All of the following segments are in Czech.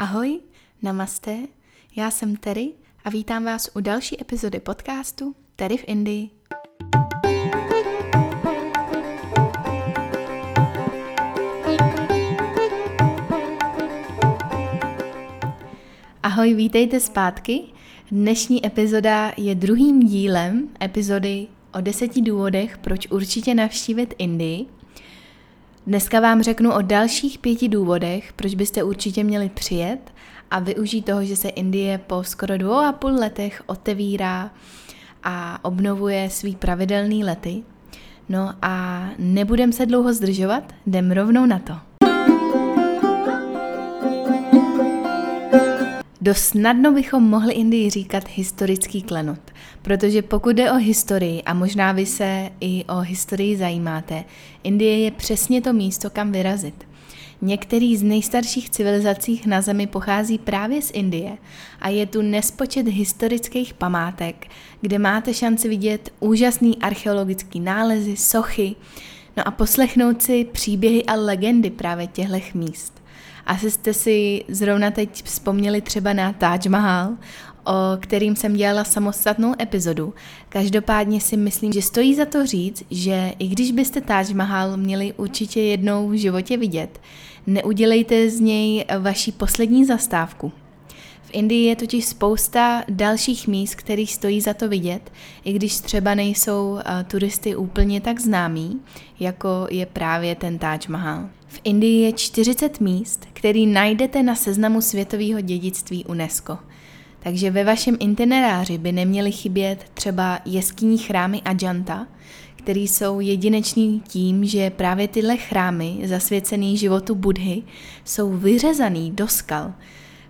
Ahoj, namaste, já jsem Terry a vítám vás u další epizody podcastu Terry v Indii. Ahoj, vítejte zpátky. Dnešní epizoda je druhým dílem epizody o deseti důvodech, proč určitě navštívit Indii. Dneska vám řeknu o dalších pěti důvodech, proč byste určitě měli přijet a využít toho, že se Indie po skoro dvou a půl letech otevírá a obnovuje svý pravidelný lety. No a nebudem se dlouho zdržovat, jdem rovnou na to. Dost snadno bychom mohli Indii říkat historický klenot, protože pokud jde o historii, a možná vy se i o historii zajímáte, Indie je přesně to místo, kam vyrazit. Některý z nejstarších civilizací na Zemi pochází právě z Indie a je tu nespočet historických památek, kde máte šanci vidět úžasný archeologický nálezy, sochy, no a poslechnout si příběhy a legendy právě těchto míst. Asi jste si zrovna teď vzpomněli třeba na Taj Mahal, o kterým jsem dělala samostatnou epizodu. Každopádně si myslím, že stojí za to říct, že i když byste Taj Mahal měli určitě jednou v životě vidět, neudělejte z něj vaší poslední zastávku. V Indii je totiž spousta dalších míst, kterých stojí za to vidět, i když třeba nejsou turisty úplně tak známí, jako je právě ten Taj Mahal. V Indii je 40 míst, který najdete na seznamu světového dědictví UNESCO. Takže ve vašem itineráři by neměly chybět třeba jeskyní chrámy Ajanta, který jsou jedinečný tím, že právě tyhle chrámy, zasvěcený životu Budhy, jsou vyřezaný do skal.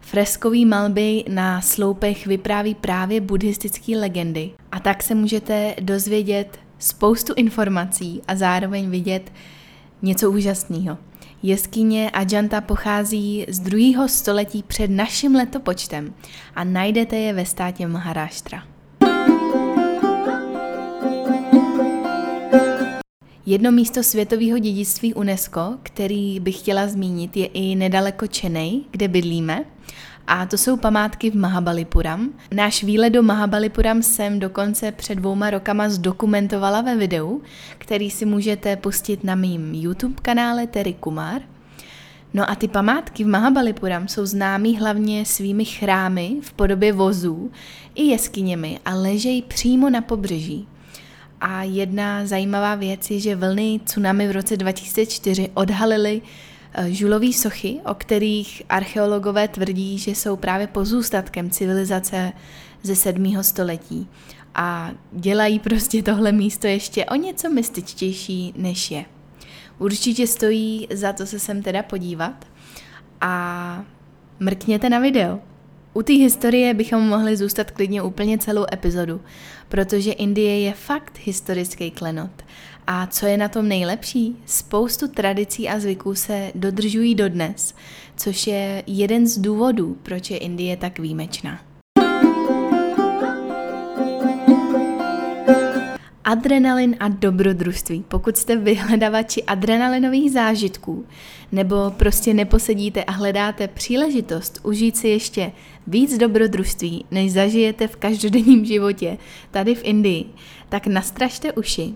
Freskový malby na sloupech vypráví právě buddhistické legendy a tak se můžete dozvědět spoustu informací a zároveň vidět něco úžasného. Jeskyně Ajanta pochází z druhého století před naším letopočtem a najdete je ve státě Maharashtra. Jedno místo světového dědictví UNESCO, který bych chtěla zmínit, je i nedaleko Chennai, kde bydlíme. A to jsou památky v Mahabalipuram. Náš výlet do Mahabalipuram jsem dokonce před dvouma rokama zdokumentovala ve videu, který si můžete pustit na mým YouTube kanále Terry Kumar. No a ty památky v Mahabalipuram jsou známý hlavně svými chrámy v podobě vozů i jeskyněmi a ležejí přímo na pobřeží. A jedna zajímavá věc je, že vlny tsunami v roce 2004 odhalily žulové sochy, o kterých archeologové tvrdí, že jsou právě pozůstatkem civilizace ze 7. století. A dělají prostě tohle místo ještě o něco mystičtější, než je. Určitě stojí za to se sem teda podívat a mrkněte na video. U té historie bychom mohli zůstat klidně úplně celou epizodu, protože Indie je fakt historický klenot. A co je na tom nejlepší? Spoustu tradicí a zvyků se dodržují dodnes, což je jeden z důvodů, proč je Indie tak výjimečná. Adrenalin a dobrodružství. Pokud jste vyhledavači adrenalinových zážitků, nebo prostě neposedíte a hledáte příležitost užít si ještě víc dobrodružství, než zažijete v každodenním životě tady v Indii, tak nastražte uši.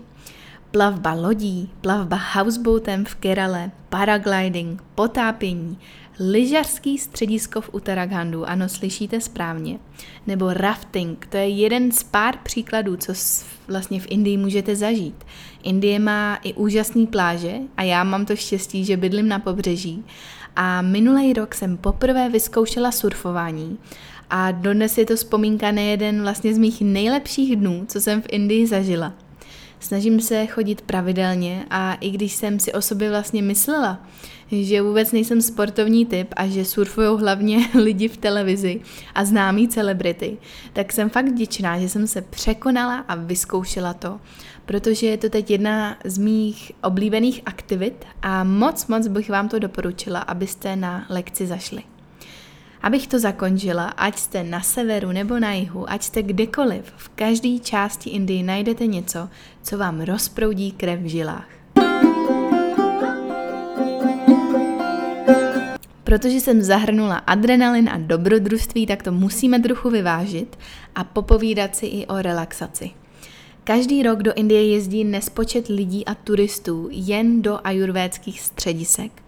Plavba lodí, plavba houseboatem v Kerale, paragliding, potápění, lyžařský středisko v Uttaragandu, ano, slyšíte správně, nebo rafting, to je jeden z pár příkladů, co vlastně v Indii můžete zažít. Indie má i úžasné pláže a já mám to štěstí, že bydlím na pobřeží a minulý rok jsem poprvé vyzkoušela surfování a dodnes je to vzpomínka na jeden vlastně z mých nejlepších dnů, co jsem v Indii zažila. Snažím se chodit pravidelně a i když jsem si o sobě vlastně myslela, že vůbec nejsem sportovní typ a že surfují hlavně lidi v televizi a známí celebrity, tak jsem fakt vděčná, že jsem se překonala a vyzkoušela to, protože je to teď jedna z mých oblíbených aktivit a moc, moc bych vám to doporučila, abyste na lekci zašli. Abych to zakončila, ať jste na severu nebo na jihu, ať jste kdekoliv, v každé části Indii najdete něco, co vám rozproudí krev v žilách. Protože jsem zahrnula adrenalin a dobrodružství, tak to musíme trochu vyvážit a popovídat si i o relaxaci. Každý rok do Indie jezdí nespočet lidí a turistů jen do ajurvédských středisek.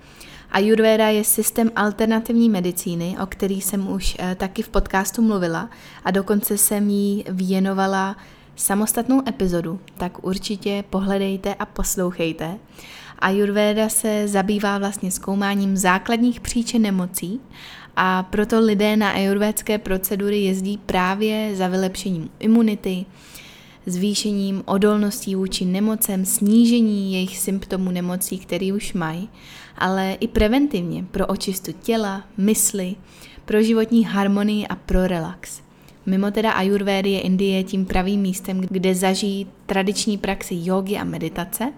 Ayurveda je systém alternativní medicíny, o který jsem už eh, taky v podcastu mluvila. A dokonce jsem jí věnovala samostatnou epizodu, tak určitě pohledejte a poslouchejte. Ayurveda se zabývá vlastně zkoumáním základních příčin nemocí. A proto lidé na ayurvédské procedury jezdí právě za vylepšením imunity, zvýšením odolností vůči nemocem, snížení jejich symptomů nemocí, které už mají, ale i preventivně pro očistu těla, mysli, pro životní harmonii a pro relax. Mimo teda ajurvédy je Indie tím pravým místem, kde zažijí tradiční praxi jogy a meditace.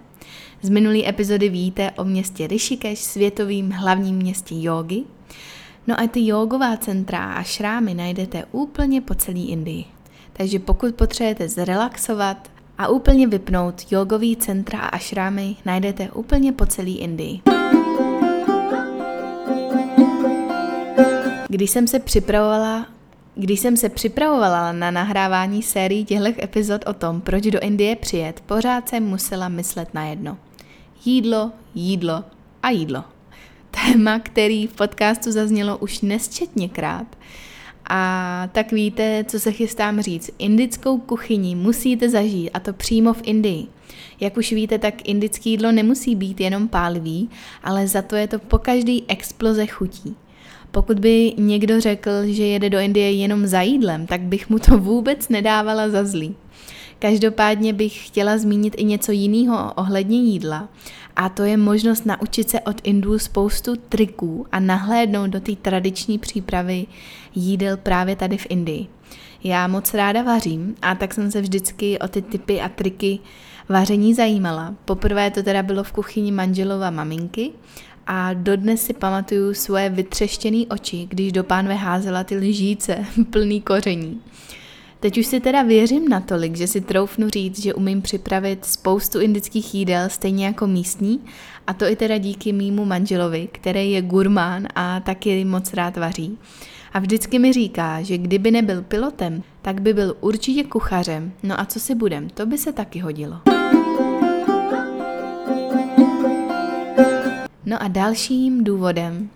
Z minulé epizody víte o městě Rishikesh, světovým hlavním městě jogy. No a ty jogová centra a šrámy najdete úplně po celé Indii. Takže pokud potřebujete zrelaxovat a úplně vypnout jogový centra a šrámy, najdete úplně po celé Indii. Když jsem se připravovala když jsem se připravovala na nahrávání sérií těchto epizod o tom, proč do Indie přijet, pořád jsem musela myslet na jedno. Jídlo, jídlo a jídlo. Téma, který v podcastu zaznělo už nesčetněkrát. A tak víte, co se chystám říct. Indickou kuchyni musíte zažít, a to přímo v Indii. Jak už víte, tak indické jídlo nemusí být jenom pálivý, ale za to je to po každý exploze chutí. Pokud by někdo řekl, že jede do Indie jenom za jídlem, tak bych mu to vůbec nedávala za zlý. Každopádně bych chtěla zmínit i něco jiného ohledně jídla. A to je možnost naučit se od Indů spoustu triků a nahlédnout do té tradiční přípravy jídel právě tady v Indii. Já moc ráda vařím a tak jsem se vždycky o ty typy a triky vaření zajímala. Poprvé to teda bylo v kuchyni manželova maminky a dodnes si pamatuju svoje vytřeštěné oči, když do pánve házela ty lžíce plný koření. Teď už si teda věřím natolik, že si troufnu říct, že umím připravit spoustu indických jídel stejně jako místní a to i teda díky mýmu manželovi, který je gurmán a taky moc rád vaří. A vždycky mi říká, že kdyby nebyl pilotem, tak by byl určitě kuchařem. No a co si budem, to by se taky hodilo. No a dalším důvodem,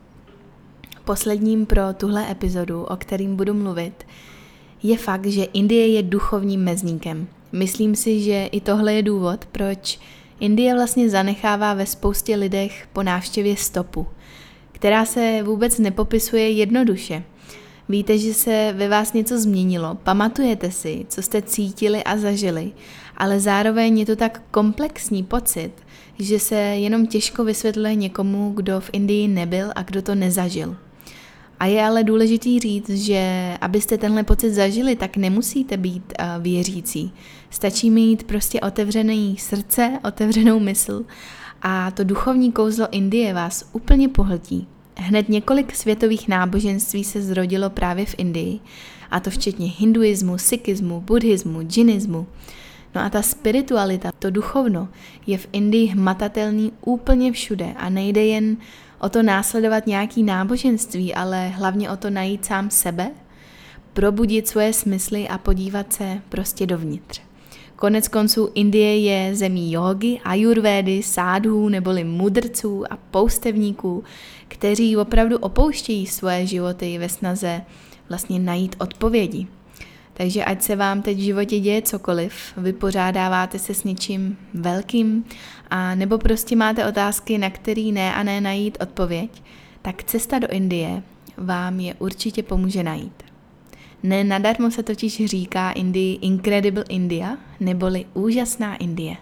posledním pro tuhle epizodu, o kterým budu mluvit, je fakt, že Indie je duchovním mezníkem. Myslím si, že i tohle je důvod, proč Indie vlastně zanechává ve spoustě lidech po návštěvě stopu, která se vůbec nepopisuje jednoduše. Víte, že se ve vás něco změnilo, pamatujete si, co jste cítili a zažili, ale zároveň je to tak komplexní pocit, že se jenom těžko vysvětluje někomu, kdo v Indii nebyl a kdo to nezažil. A je ale důležitý říct, že abyste tenhle pocit zažili, tak nemusíte být uh, věřící. Stačí mít prostě otevřený srdce, otevřenou mysl a to duchovní kouzlo Indie vás úplně pohltí. Hned několik světových náboženství se zrodilo právě v Indii, a to včetně hinduismu, sikismu, buddhismu, džinismu. No a ta spiritualita, to duchovno, je v Indii hmatatelný úplně všude a nejde jen o to následovat nějaký náboženství, ale hlavně o to najít sám sebe, probudit svoje smysly a podívat se prostě dovnitř. Konec konců Indie je zemí jogy, ajurvédy, sádhů neboli mudrců a poustevníků, kteří opravdu opouštějí svoje životy ve snaze vlastně najít odpovědi. Takže ať se vám teď v životě děje cokoliv, vypořádáváte se s něčím velkým a nebo prostě máte otázky, na který ne a ne najít odpověď, tak cesta do Indie vám je určitě pomůže najít. Ne nadarmo se totiž říká Indii Incredible India, neboli úžasná Indie.